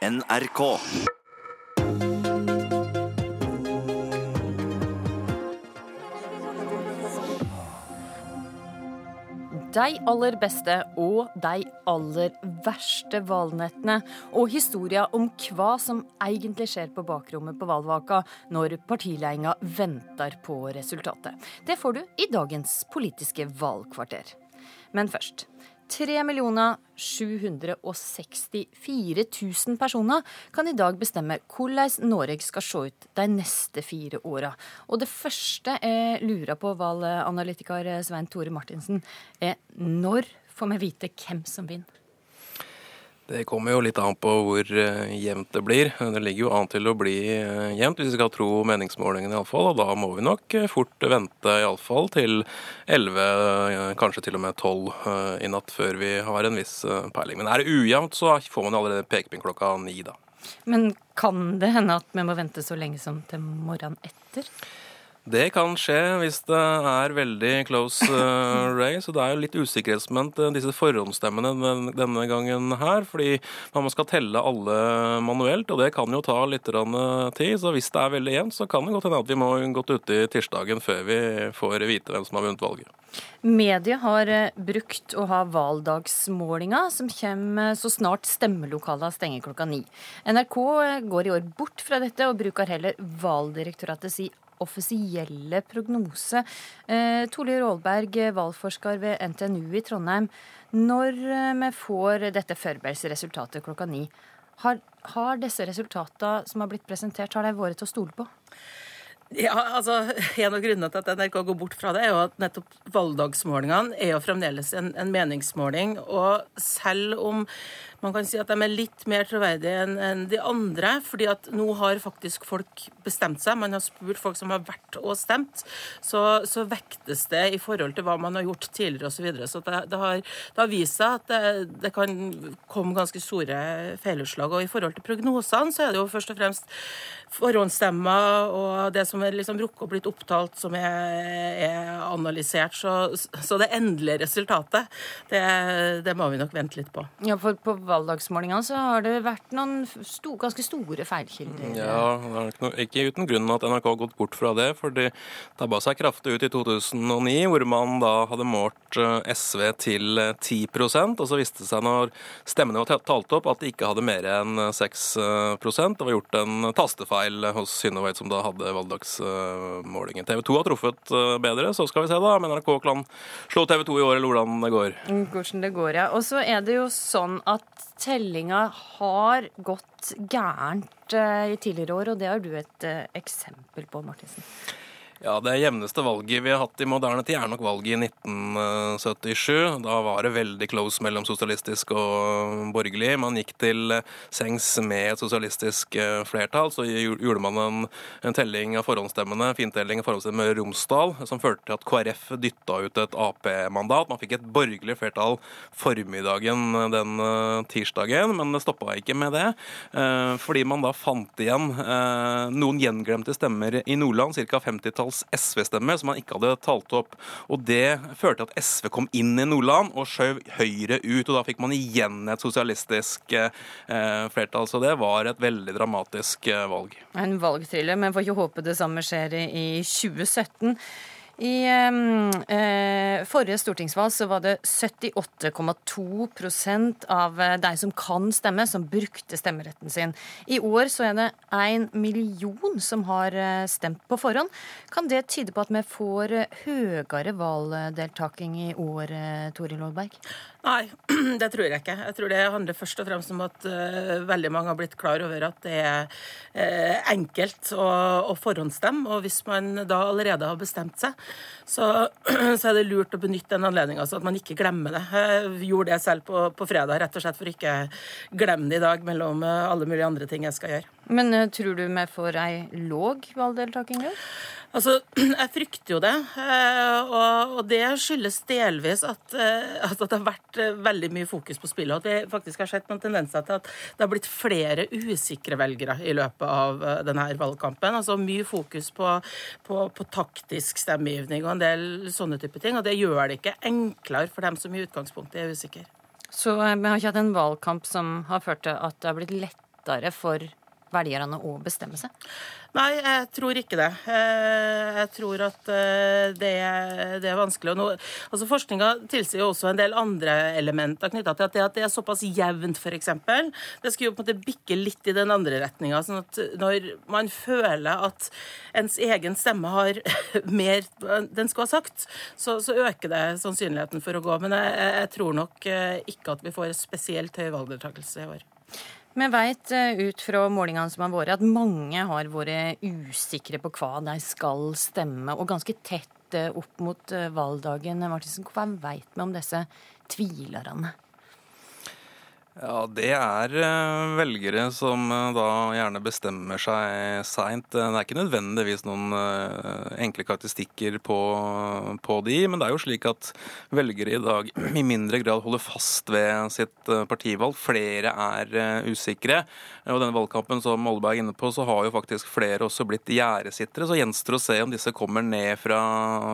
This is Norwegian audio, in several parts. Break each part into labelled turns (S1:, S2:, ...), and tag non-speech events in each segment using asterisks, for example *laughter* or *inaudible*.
S1: NRK.
S2: De aller beste og de aller verste valnettene. og historier om hva som egentlig skjer på bakrommet på valgvaka når partiledelsen venter på resultatet. Det får du i dagens Politiske valgkvarter. Men først. 3 764 000 personer kan i dag bestemme hvordan Norge skal se ut de neste fire åra. Og det første jeg lurer på, valganalytiker Svein Tore Martinsen, er når får vi vite hvem som vinner?
S3: Det kommer jo litt an på hvor uh, jevnt det blir. Det ligger jo an til å bli uh, jevnt, hvis vi skal tro meningsmålingene iallfall. Og da må vi nok uh, fort vente iallfall til 11, kanskje til og med 12 i natt før vi har en viss peiling. Men er det ujevnt, så får man allerede pekepinn klokka ni, da.
S2: Men kan det hende at vi må vente så lenge som til morgenen etter?
S3: Det kan skje hvis det er veldig close uh, race. Og det er jo litt usikkerhetsmoment uh, disse forhåndsstemmene denne gangen her. Fordi man skal telle alle manuelt, og det kan jo ta litt uh, tid. Så hvis det er veldig jevnt, så kan det godt hende at vi må gått uti i tirsdagen før vi får vite hvem som har vunnet valget.
S2: Media har eh, brukt å ha valgdagsmålinga, som kommer så snart stemmelokalene stenger klokka ni. NRK eh, går i år bort fra dette og bruker heller Valgdirektoratet si offisielle prognose. Eh, Tole Rålberg, valgforsker ved NTNU i Trondheim. Når eh, vi får dette forberedelsesresultatet klokka ni, har, har disse resultatene som har blitt presentert, har de vært til å stole på?
S4: Ja, altså, En av grunnene til at NRK går bort fra det, er jo at nettopp valgdagsmålingene er jo fremdeles en, en meningsmåling. Og selv om man kan si at de er litt mer troverdige enn en de andre, fordi at nå har faktisk folk bestemt seg. Man har spurt folk som har vært og stemt. Så, så vektes det i forhold til hva man har gjort tidligere osv. Så, videre. så det, det, har, det, har, vist seg at det, det, kan komme ganske store feilutslag. Og i forhold til prognosene så er det jo først og fremst forhåndsstemmer og det som er liksom rukket og blitt opptalt, som er, er analysert. Så, så, det endelige resultatet, det, det, må vi nok vente litt på.
S2: Ja, for på valgdagsmålingene så har det vært noen sto, ganske store feilkilder.
S3: Ja, det er ikke, ikke uten grunn at NRK har gått bort fra det. for de tabba seg kraftig ut i 2009, hvor man da hadde målt eh, SV til 10 eh, og så viste det seg når stemmene var talt opp at de ikke hadde mer enn 6% Det var gjort en tastefeil hos Synnøve, som da hadde valgdagsmålingen. TV 2 har truffet eh, bedre, så skal vi se da om NRK kan slå TV 2 i år, eller hvordan det går.
S2: Hvordan det går, ja. Og så er det jo sånn at tellinga har gått gærent eh, i tidligere år, og det har du et eh, eksempel på, Martinsen.
S3: Ja, Det jevneste valget vi har hatt i moderne tid, er nok valget i 1977. Da var det veldig close mellom sosialistisk og borgerlig. Man gikk til sengs med et sosialistisk eh, flertall. Så gjorde man en, en telling av forhåndsstemmene, fintelling av forhåndsstemmene med Romsdal, som førte til at KrF dytta ut et Ap-mandat. Man fikk et borgerlig flertall formiddagen den eh, tirsdagen, men det stoppa ikke med det. Eh, fordi man da fant igjen noen gjenglemte stemmer i Nordland, ca. 50-tall titalls SV-stemmer som han ikke hadde talt opp. Og Det førte til at SV kom inn i Nordland og skjøv Høyre ut. og Da fikk man igjen et sosialistisk eh, flertall. Så det var et veldig dramatisk eh, valg.
S2: En valgthriller, men får ikke håpe det samme skjer i 2017. I eh, forrige stortingsvalg så var det 78,2 av eh, de som kan stemme, som brukte stemmeretten sin. I år så er det en million som har eh, stemt på forhånd. Kan det tyde på at vi får eh, høyere valgdeltaking i år, Toril Aalberg?
S4: Nei, *clears throat* det tror jeg ikke. Jeg tror det handler først og fremst om at uh, veldig mange har blitt klar over at det er uh, enkelt å, å forhåndsstemme. Og hvis man da allerede har bestemt seg, så, *clears throat* så er det lurt å benytte den anledninga, så at man ikke glemmer det. Jeg gjorde det selv på, på, fredag, rett og slett for ikke glemme det i dag mellom uh, alle mulige andre ting jeg skal gjøre.
S2: Men tror du vi får ei låg valgdeltaking?
S4: Altså, *clears throat* Jeg frykter jo det. Eh, og det skyldes delvis at, eh, at det har vært eh, veldig mye fokus på spillet. Og at vi faktisk har sett noen tendenser til at det har blitt flere usikre velgere i løpet av denne valgkampen. Altså mye fokus på, på, på taktisk stemmegivning og en del sånne type ting. Og det gjør det ikke enklere for dem som i utgangspunktet er usikre.
S2: Så vi har ikke hatt en valgkamp som har ført til at det har blitt lettere for velgerne å bestemme seg?
S4: Nei, jeg tror ikke det. Eh, jeg tror at eh, det det er vanskelig. Nå, altså Forskninga tilsier jo også en del andre elementer knytta til at det, at det er såpass jevnt, f.eks. Det skulle jo på en måte bikke litt i den andre retninga. Sånn at når man føler at ens egen stemme har *laughs* mer den skulle ha sagt, så, så øker det sannsynligheten for å gå. Men jeg, jeg tror nok eh, ikke at vi får spesielt høy valgdeltakelse i år.
S2: Vi vet eh, ut fra målingene som har vært, at mange har vært usikre på hva de skal stemme, og ganske tett eh, opp mot eh, valgdagen. Martinsen, hva vet vi om disse tvilerne?
S3: Ja, Det er eh, velgere som eh, da gjerne bestemmer seg seint. Det er ikke nødvendigvis noen eh, enkle karakteristikker på, på, de, men det er jo slik at velgere i dag *clears throat* i mindre grad holder fast ved sitt partivalg. Flere er usikre. Og denne valgkampen som Molberg er inne på, så har jo faktisk flere også blitt gjerdesittere. Så gjenstår å se om disse kommer ned fra,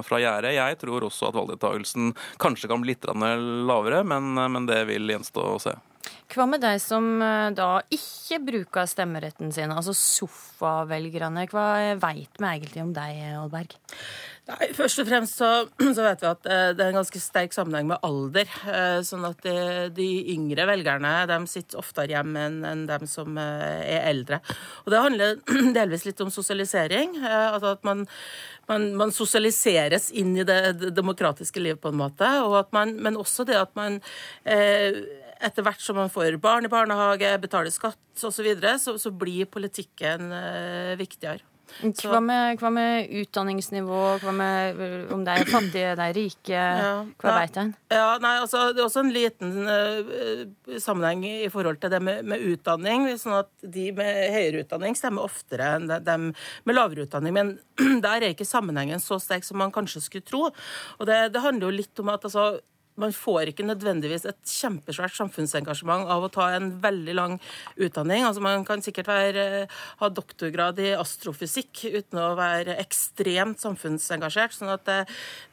S3: fra gjerdet. Jeg tror også at valgdeltakelsen kanskje kan bli litt lavere, men, men det vil gjenstå å se.
S2: Hva med de som eh, da ikke bruker stemmeretten sin, altså sofavelgerne? Hva veit vi egentlig om deg, Alberg?
S4: Nei, Først og fremst så, *clears throat* så, vet vi at eh, det er en ganske sterk sammenheng med alder. Eh, sånn at de, de yngre velgerne de sitter oftere hjemme enn, enn dem som er eldre. Og Det handler *clears throat* delvis litt om sosialisering. Altså at man, man, man sosialiseres inn i det, demokratiske livet på en måte. Man, men også det at man eh, etter hvert som man får barn i barnehage, betaler skatt osv., så, videre, så så blir politikken eh, viktigere.
S2: Hva med, hva med, utdanningsnivå, hva med om de er fattige, de er rike? Ja, hva ja, veit en?
S4: Ja, nei, altså, det er også en liten uh, sammenheng i forhold til det med, med, utdanning. sånn at De med høyere utdanning stemmer oftere enn de med lavere utdanning. Men *clears throat* der er ikke sammenhengen så sterk som man kanskje skulle tro. Og Det, det handler jo litt om at altså, man får ikke nødvendigvis et kjempesvært samfunnsengasjement av å ta en veldig lang utdanning. Altså Man kan sikkert være, ha doktorgrad i astrofysikk uten å være ekstremt samfunnsengasjert. sånn at det,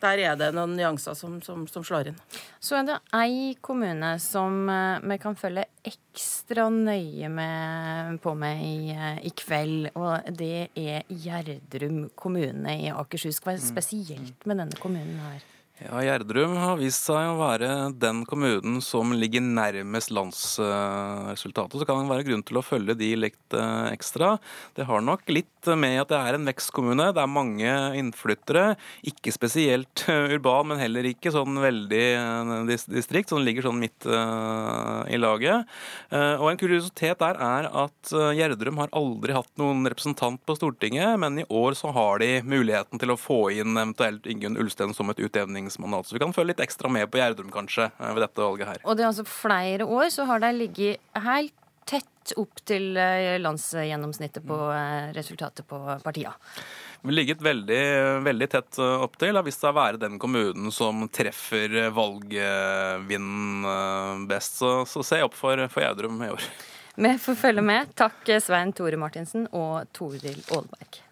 S4: der er det noen nyanser som, som, som, slår inn.
S2: Så er det ei kommune som eh, vi kan følge ekstra nøye med, på med i, eh, i, kveld, og det er Gjerdrum kommune i Akershus. Hva er mm. spesielt med denne kommunen her?
S3: Ja, Gjerdrum har vist seg å være den kommunen som ligger nærmest landsresultatet. Så kan det være grunn til å følge de litt eh, ekstra. Det har nok litt med at det er en vekstkommune. Det er mange innflyttere. Ikke spesielt eh, urban, men heller ikke sånn veldig distrikt, distrikt. den ligger sånn midt i laget. Og en kuriositet der er at Gjerdrum har aldri hatt noen representant på Stortinget, men i år så har de muligheten til å få inn eventuelt Ingunn Ulsten som et utjevnings regjeringsmandat. Så vi kan følge litt ekstra med på Gjerdrum kanskje eh, ved dette valget her.
S2: Og det er altså flere år så har de ligget helt tett opp til eh, landsgjennomsnittet på eh, resultatet på partiene.
S3: Vi har ligget veldig, veldig tett opp til. Har vist seg å være den kommunen som treffer valgvinden best. Så, så se opp for, for Gjerdrum i år.
S2: Vi får følge med. Takk Svein Tore Martinsen og Toril Aalberg.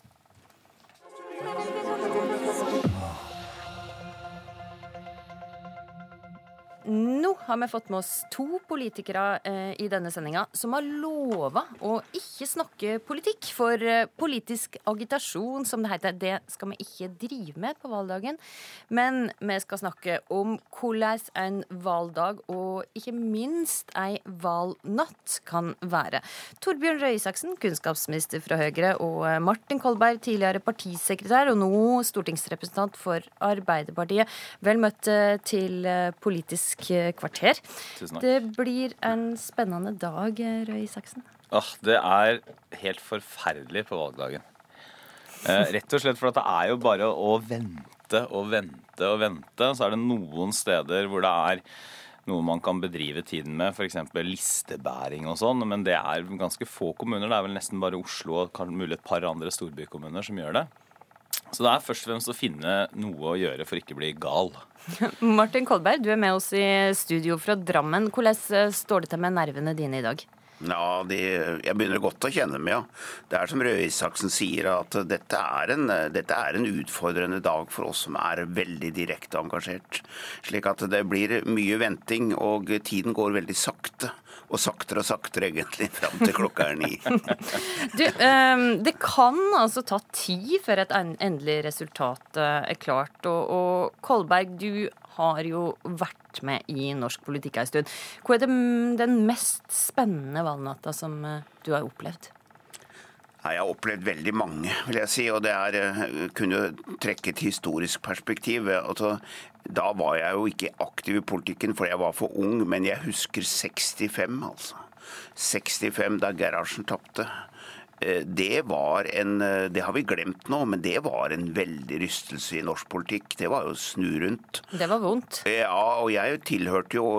S2: Nå har vi fått med oss to politikere eh, i denne sendinga som har lova å ikke snakke politikk. For eh, politisk agitasjon, som det heter, det skal vi ikke drive med på valgdagen. Men vi skal snakke om hvordan en valgdag, og ikke minst ei valnatt, kan være. Torbjørn Røe Isaksen, kunnskapsminister fra Høyre, og eh, Martin Kolberg, tidligere partisekretær og nå stortingsrepresentant for Arbeiderpartiet. Vel møtt til politisk Politisk kvarter. Det blir en spennende dag, Røe Isaksen.
S1: Ah, det er helt forferdelig på valgdagen. Eh, rett og slett for det er jo bare å vente og vente og vente. Så er det noen steder hvor det er noe man kan bedrive tiden med, f.eks. listebæring og sånn. Men det er ganske få kommuner. Det er vel nesten bare Oslo og mulig et par andre storbykommuner som gjør det. Så det er først og fremst å finne noe å gjøre for ikke å bli gal. *laughs*
S2: Martin Kolberg, du er med oss i studio fra Drammen. Hvordan eh, står det til med nervene dine i dag?
S5: Ja, de, Jeg begynner godt å kjenne meg, ja. Det er som Røe Isaksen sier, at dette er, en, dette er, en, utfordrende dag for oss som er veldig direkte engasjert. Slik at det blir mye venting, og tiden går veldig sakte. Og saktere og saktere, egentlig, fram til klokka er ni. *laughs*
S2: Du, eh, det kan altså ta tid før et endelig resultat eh, er klart. Og, Kolberg, du har jo vært med i norsk politikk en stund. Hva er det, den mest spennende valgnatta som eh, du har opplevd?
S5: Jeg har opplevd veldig mange, vil jeg si. Og det er eh, kunne trekke et historisk perspektiv. Altså, da var jeg jo ikke aktiv i politikken, for jeg var for ung. Men jeg husker 65, altså. 65, da Gerhardsen tapte. Eh, det var en eh, Det har vi glemt nå, men det var en veldig rystelse i norsk politikk. Det var jo snu rundt.
S2: Det var vondt.
S5: Ja, og jeg tilhørte jo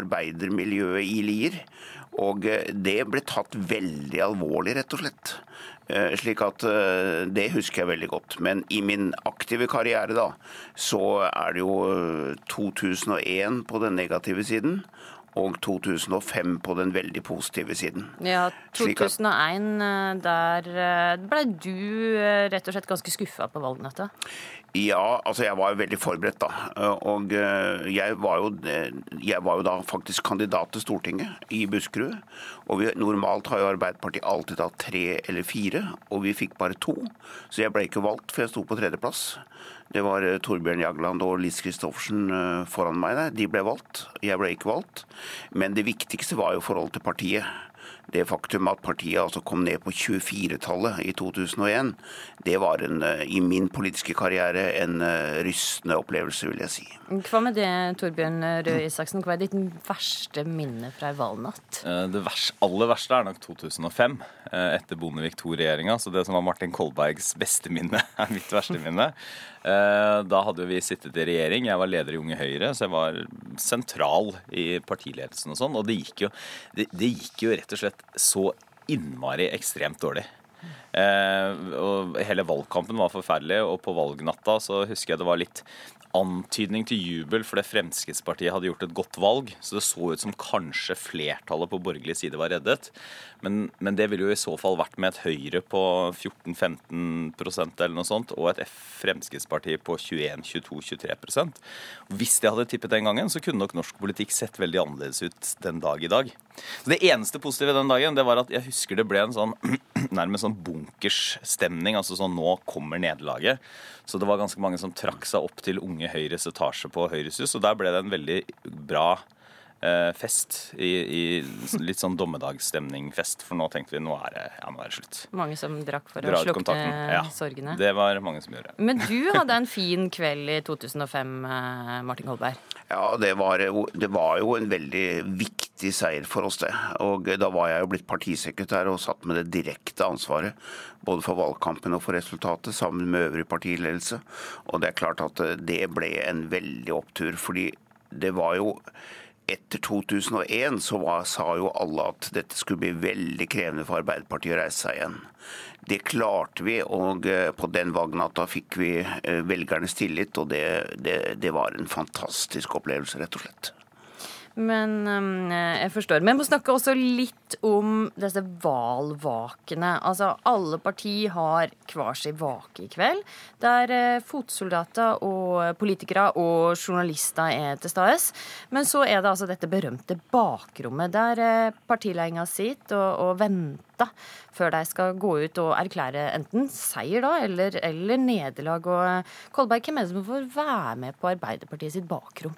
S5: arbeidermiljøet i Lier. Og eh, det ble tatt veldig alvorlig, rett og slett. Eh, slik at eh, Det husker jeg veldig godt. Men i min aktive karriere, da, så er det jo 2001 på den negative siden. Og 2005 på den veldig positive siden.
S2: Ja, 2001, der ble du rett og slett ganske skuffa på valgnatta?
S5: Ja, altså jeg var jo veldig forberedt da. Og eh, jeg var jo, eh, jeg var jo da faktisk kandidat til Stortinget i Buskerud. Og vi, normalt har jo Arbeiderpartiet alltid hatt tre eller fire, og vi fikk bare to. Så jeg ble ikke valgt, for jeg sto på tredjeplass. Det var eh, Torbjørn Jagland og Liss Christoffersen foran meg der. De ble valgt. Jeg ble ikke valgt. Men det viktigste var jo forholdet til partiet det faktum at partiet altså kom ned på 24-tallet i 2001, det var en, eh, i min politiske karriere en eh, rystende opplevelse, vil jeg si.
S2: Hva med det, Torbjørn Røe Isaksen? Hva er ditt verste minne fra ei valgnatt?
S1: Eh, det verste, aller verste er nok 2005, etter Bondevik II-regjeringa. Så det som var Martin Kolbergs beste minne, *laughs* er mitt verste minne. Da hadde vi sittet i regjering. Jeg var leder i Unge Høyre, så jeg var sentral i partiledelsen og sånn. Og det gikk jo, det, det gikk jo rett og slett så innmari ekstremt dårlig. Eh, og hele valgkampen var forferdelig, og på valgnatta så husker jeg det var litt antydning til jubel fordi Fremskrittspartiet hadde gjort et godt valg. Så det så ut som kanskje flertallet på borgerlig side var reddet. Men, men det ville jo i så fall vært med et Høyre på 14-15% eller noe sånt, og et Fremskrittsparti på 21-22-23% Hvis det hadde tippet den gangen, så kunne nok norsk politikk sett veldig annerledes ut den dag i dag. Så Det eneste positive den dagen det var at jeg husker det ble en sånn nærmest sånn bunkersstemning. Altså sånn nå kommer nederlaget. Så det var ganske mange som trakk seg opp til Unge Høyres etasje på Høyres hus, og der ble det en veldig bra fest. I, I, litt sånn dommedagsstemning-fest, for nå tenkte vi nå er det, ja, nå er det slutt.
S2: Mange som drakk for Dra å slukne ja, sorgene?
S1: Det var mange som gjorde.
S2: Men du hadde en fin kveld i 2005, eh, Martin Kolberg?
S5: Ja, det var, det var jo en veldig viktig seier for oss, det. Og da var jeg jo blitt partisekretær og satt med det direkte ansvaret både for valgkampen og for resultatet, sammen med øvrig partiledelse. Og det er klart at det ble en veldig opptur, fordi det var jo etter 2001 så var, sa jo alle at dette skulle bli veldig krevende for Arbeiderpartiet å reise seg igjen. Det klarte vi, og eh, på den valgnatta fikk vi eh, velgernes tillit. Og det, det, det var en fantastisk opplevelse, rett og slett.
S2: Men um, jeg forstår. Men jeg må snakke også litt om disse valvakene. Altså, alle partier har hver sin vake i kveld, der uh, fotsoldater og politikere og journalister er til stede. Men så er det altså dette berømte bakrommet, der uh, partiledelsen sitter og, og venter før de skal gå ut og erklære enten seier da, eller, eller nederlag. Og Kolberg, hvem er det som får være med på Arbeiderpartiet sitt bakrom?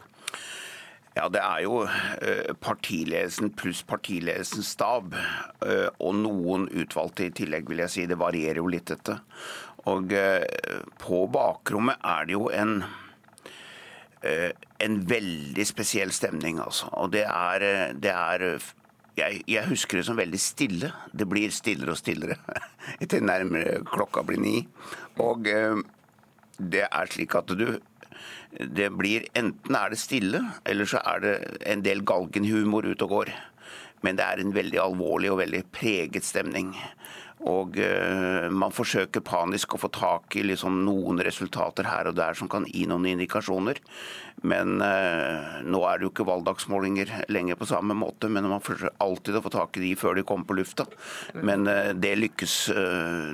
S5: Ja, Det er jo eh, partiledelsen pluss partiledelsens stab. Eh, og noen utvalgte i tillegg, vil jeg si. Det varierer jo litt, dette. Og eh, på bakrommet er det jo en en veldig spesiell stemning, altså. Og det er, det er jeg, jeg, husker det som veldig stille. Det blir stillere og stillere *laughs* etter nærmere klokka blir ni. Og det er slik at du det blir Enten er det stille, eller så er det en del galgenhumor ute og går. Men det er en veldig alvorlig og veldig preget stemning. Og uh, man forsøker panisk å få tak i liksom noen resultater her og der som kan gi noen indikasjoner. Men uh, nå er det jo ikke valgdagsmålinger lenger på samme måte, men man forsøker alltid å få tak i de før de kommer på lufta. Men uh, det lykkes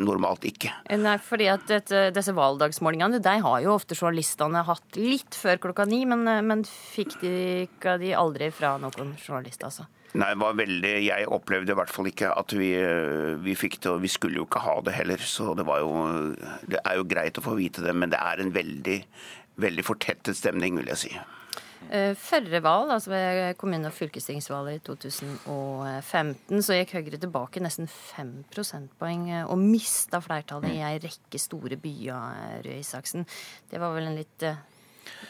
S5: normalt ikke.
S2: Nei, fordi at dette, disse valgdagsmålingene de har jo ofte journalistene hatt litt før klokka ni, men, men fikk de ikke de aldri fra noen journalist, altså?
S5: Nei, det var veldig, Jeg opplevde i hvert fall ikke at vi, eh, vi fikk det, og vi skulle jo ikke ha det heller. Så det var jo Det er jo greit å få vite det, men det er en veldig, veldig fortettet stemning, vil jeg si.
S2: Eh, Førre valg, altså ved kommune- og fylkestingsvalget i 2015, så gikk Høyre tilbake nesten fem prosentpoeng eh, og mista flertallet i ei rekke store byer, Røe Isaksen. Det var vel en litt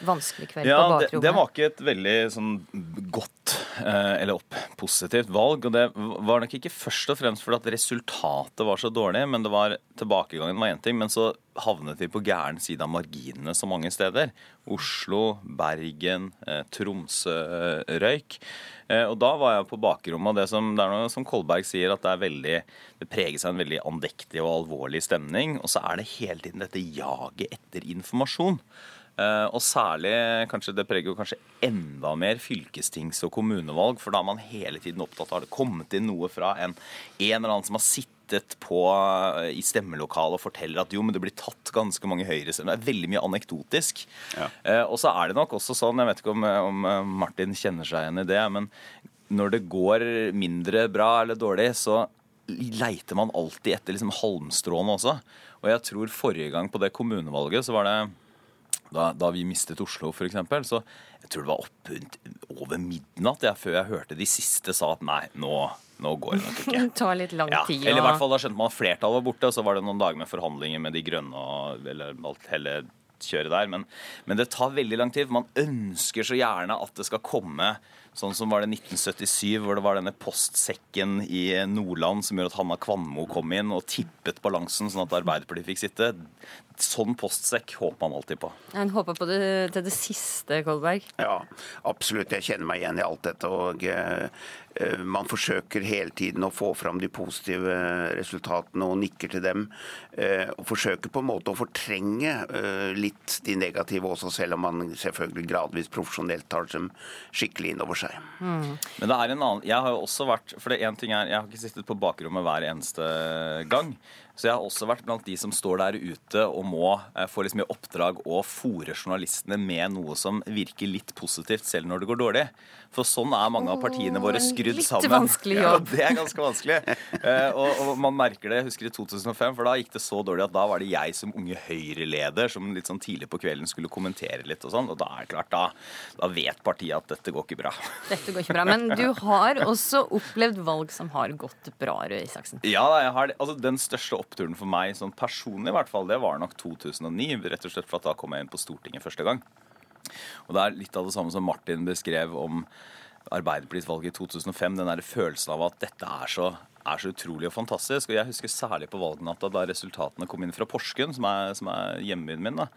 S2: vanskelig kveld
S1: Ja,
S2: på bakrommet?
S1: det var ikke et veldig sånn godt eh, eller opp, positivt valg. Og det var nok ikke først og fremst fordi at resultatet var så dårlig, men det var tilbakegangen var én ting. Men så havnet vi på gæren side av marginene så mange steder. Oslo, Bergen, eh, Tromsø eh, røyk. Og da var jeg på bakrommet, og det, som, det er noe som Kolberg sier, at det er veldig det preges av en veldig andektig og alvorlig stemning. Og så er det hele tiden dette jaget etter informasjon. Eh, og særlig, kanskje det preger jo kanskje enda mer fylkestings- og kommunevalg, for da er man hele tiden opptatt av det kommet inn noe fra en, en eller annen som har sittet på, eh, i stemmelokalet og forteller at jo, men det blir tatt ganske mange høyrestemmer. Det er veldig mye anekdotisk. Ja. og så er det nok også sånn, jeg vet ikke om, om eh, Martin kjenner seg igjen i det, men når det går mindre bra eller dårlig, så leiter man alltid etter liksom halmstråene også. Og jeg tror forrige gang på det kommunevalget så var det da, da vi mistet Oslo, f.eks., så jeg tror det var opp rundt over midnatt jeg, før jeg hørte de siste sa at nei, nå, nå går det nok ikke. *laughs*
S2: Det tar litt lang
S1: Ja,
S2: tid.
S1: eller i hvert fall da skjønte man at flertallet var borte, og så var det noen dager med forhandlinger med de grønne og eller alt hele kjøret der. Men, men det tar veldig lang tid. for Man ønsker så gjerne at det skal komme sånn som var det 1977, hvor det var denne postsekken i Nordland som gjør at Hanna Kvanmo kom inn og tippet balansen sånn at Arbeiderpartiet fikk sitte. Sånn postsekk håper man alltid på.
S2: En håper på det til det siste, Kolberg.
S5: Ja, absolutt. Jeg kjenner meg igjen i alt dette. og eh, eh, Man forsøker hele tiden å få fram de positive resultatene og nikker til dem. eh, Og forsøker på en måte å fortrenge litt de negative også, selv om man selvfølgelig gradvis profesjonelt tar dem skikkelig inn over seg.
S1: Men det er en annen Jeg har jo også vært For det en ting er Jeg har ikke sittet på bakrommet hver eneste gang. Så jeg har også vært blant de som står der ute og må eh, få liksom i oppdrag å fòre journalistene med noe som virker litt positivt, selv når det går dårlig. For sånn er mange av partiene våre
S2: en
S1: skrudd
S2: litt
S1: sammen.
S2: vanskelig jobb.
S1: Ja, det er ganske vanskelig. Eh, og, og man merker det. Jeg husker i 2005, for da gikk det så dårlig at da var det jeg som unge Høyre-leder som litt sånn tidlig på kvelden skulle kommentere litt og sånn. Og da er det klart, da, da vet partiet at dette går ikke bra.
S2: Dette går ikke bra. Men du har også opplevd valg som har gått bra, Røe Isaksen.
S1: Ja, jeg har det. Altså, Den største oppturen for meg sånn personlig i hvert fall, det var nok 2009. Rett og slett for at da kom jeg inn på Stortinget første gang. Og det er litt av det samme som Martin beskrev om Arbeiderpartiets valg i 2005. Den der følelsen av at dette er så, er så utrolig og fantastisk. Og jeg husker særlig på valgnatta da resultatene kom inn fra Porsgrunn, som er, som er hjembyen min. da.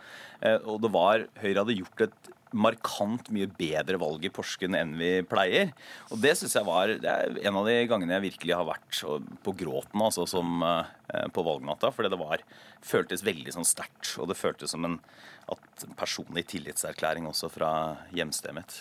S1: Eh, Og det var Høyre hadde gjort et markant mye bedre valg i Porsgrunn enn vi pleier. Og det syns jeg var det er en av de gangene jeg virkelig har vært på gråten altså, som, eh, på valgnatta. Fordi det var, føltes veldig sånn sterkt. Og det føltes som en personlig tillitserklæring også fra hjemstedet mitt.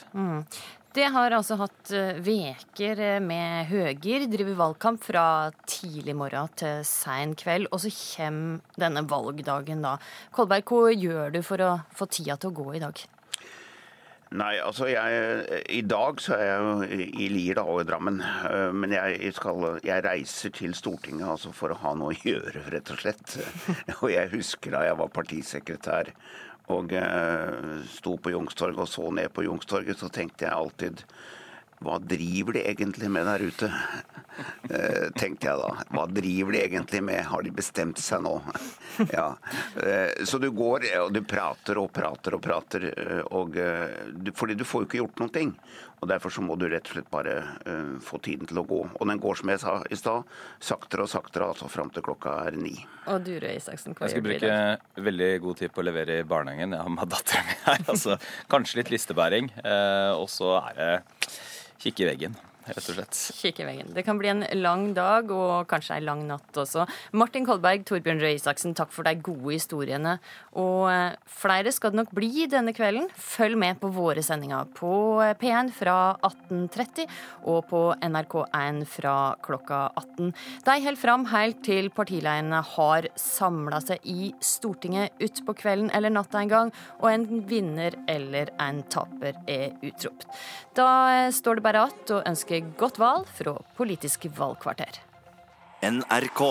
S2: Det har altså hatt eh, veker med Høger, driver valgkamp fra tidlig morgen til sein kveld, og så kommer denne valgdagen da. Kolberg, hva gjør du for å få tida til å gå i dag?
S5: Nei, altså jeg, I dag så er jeg jo i Lier da, og i Drammen. Eh, Men jeg, skal, jeg reiser til Stortinget altså for å ha noe å gjøre, rett og slett. *laughs* Og jeg husker da jeg var partisekretær og eh, sto på Youngstorget og så ned på Youngstorget, så tenkte jeg alltid hva driver de egentlig med der ute? Eh, tenkte jeg da. Hva driver de egentlig med? Har de bestemt seg nå? ja. eh, så du går og du prater og prater og prater, eh, og, eh, fordi du får jo ikke gjort noen ting. Og Derfor så må du rett og slett bare uh, få tiden til å gå. Og den går, som jeg sa i stad, saktere og saktere, altså fram til klokka er ni.
S2: Og du, Røy Isaksen, hva
S1: Jeg
S2: gjør du i
S1: bruke veldig god tid på å levere i barnehagen. Jeg har med dattera mi her. Altså, kanskje litt listebæring. Uh, og så er det kikke i veggen, rett og slett.
S2: Kikke i veggen. Det kan bli en lang dag, og kanskje ei lang natt også. Martin Kolberg, Torbjørn Røe Isaksen, takk for de gode historiene. Og eh, flere skal det nok bli denne kvelden. Følg med på våre sendinger på eh, P1 fra 18.30 og på NRK1 fra klokka 18. De holder fram helt til partilederne har samla seg i Stortinget utpå kvelden eller natta en gang, og en vinner eller en taper er utropt. Da eh, står det bare att å ønske godt valg fra Politisk valgkvarter.
S6: NRK.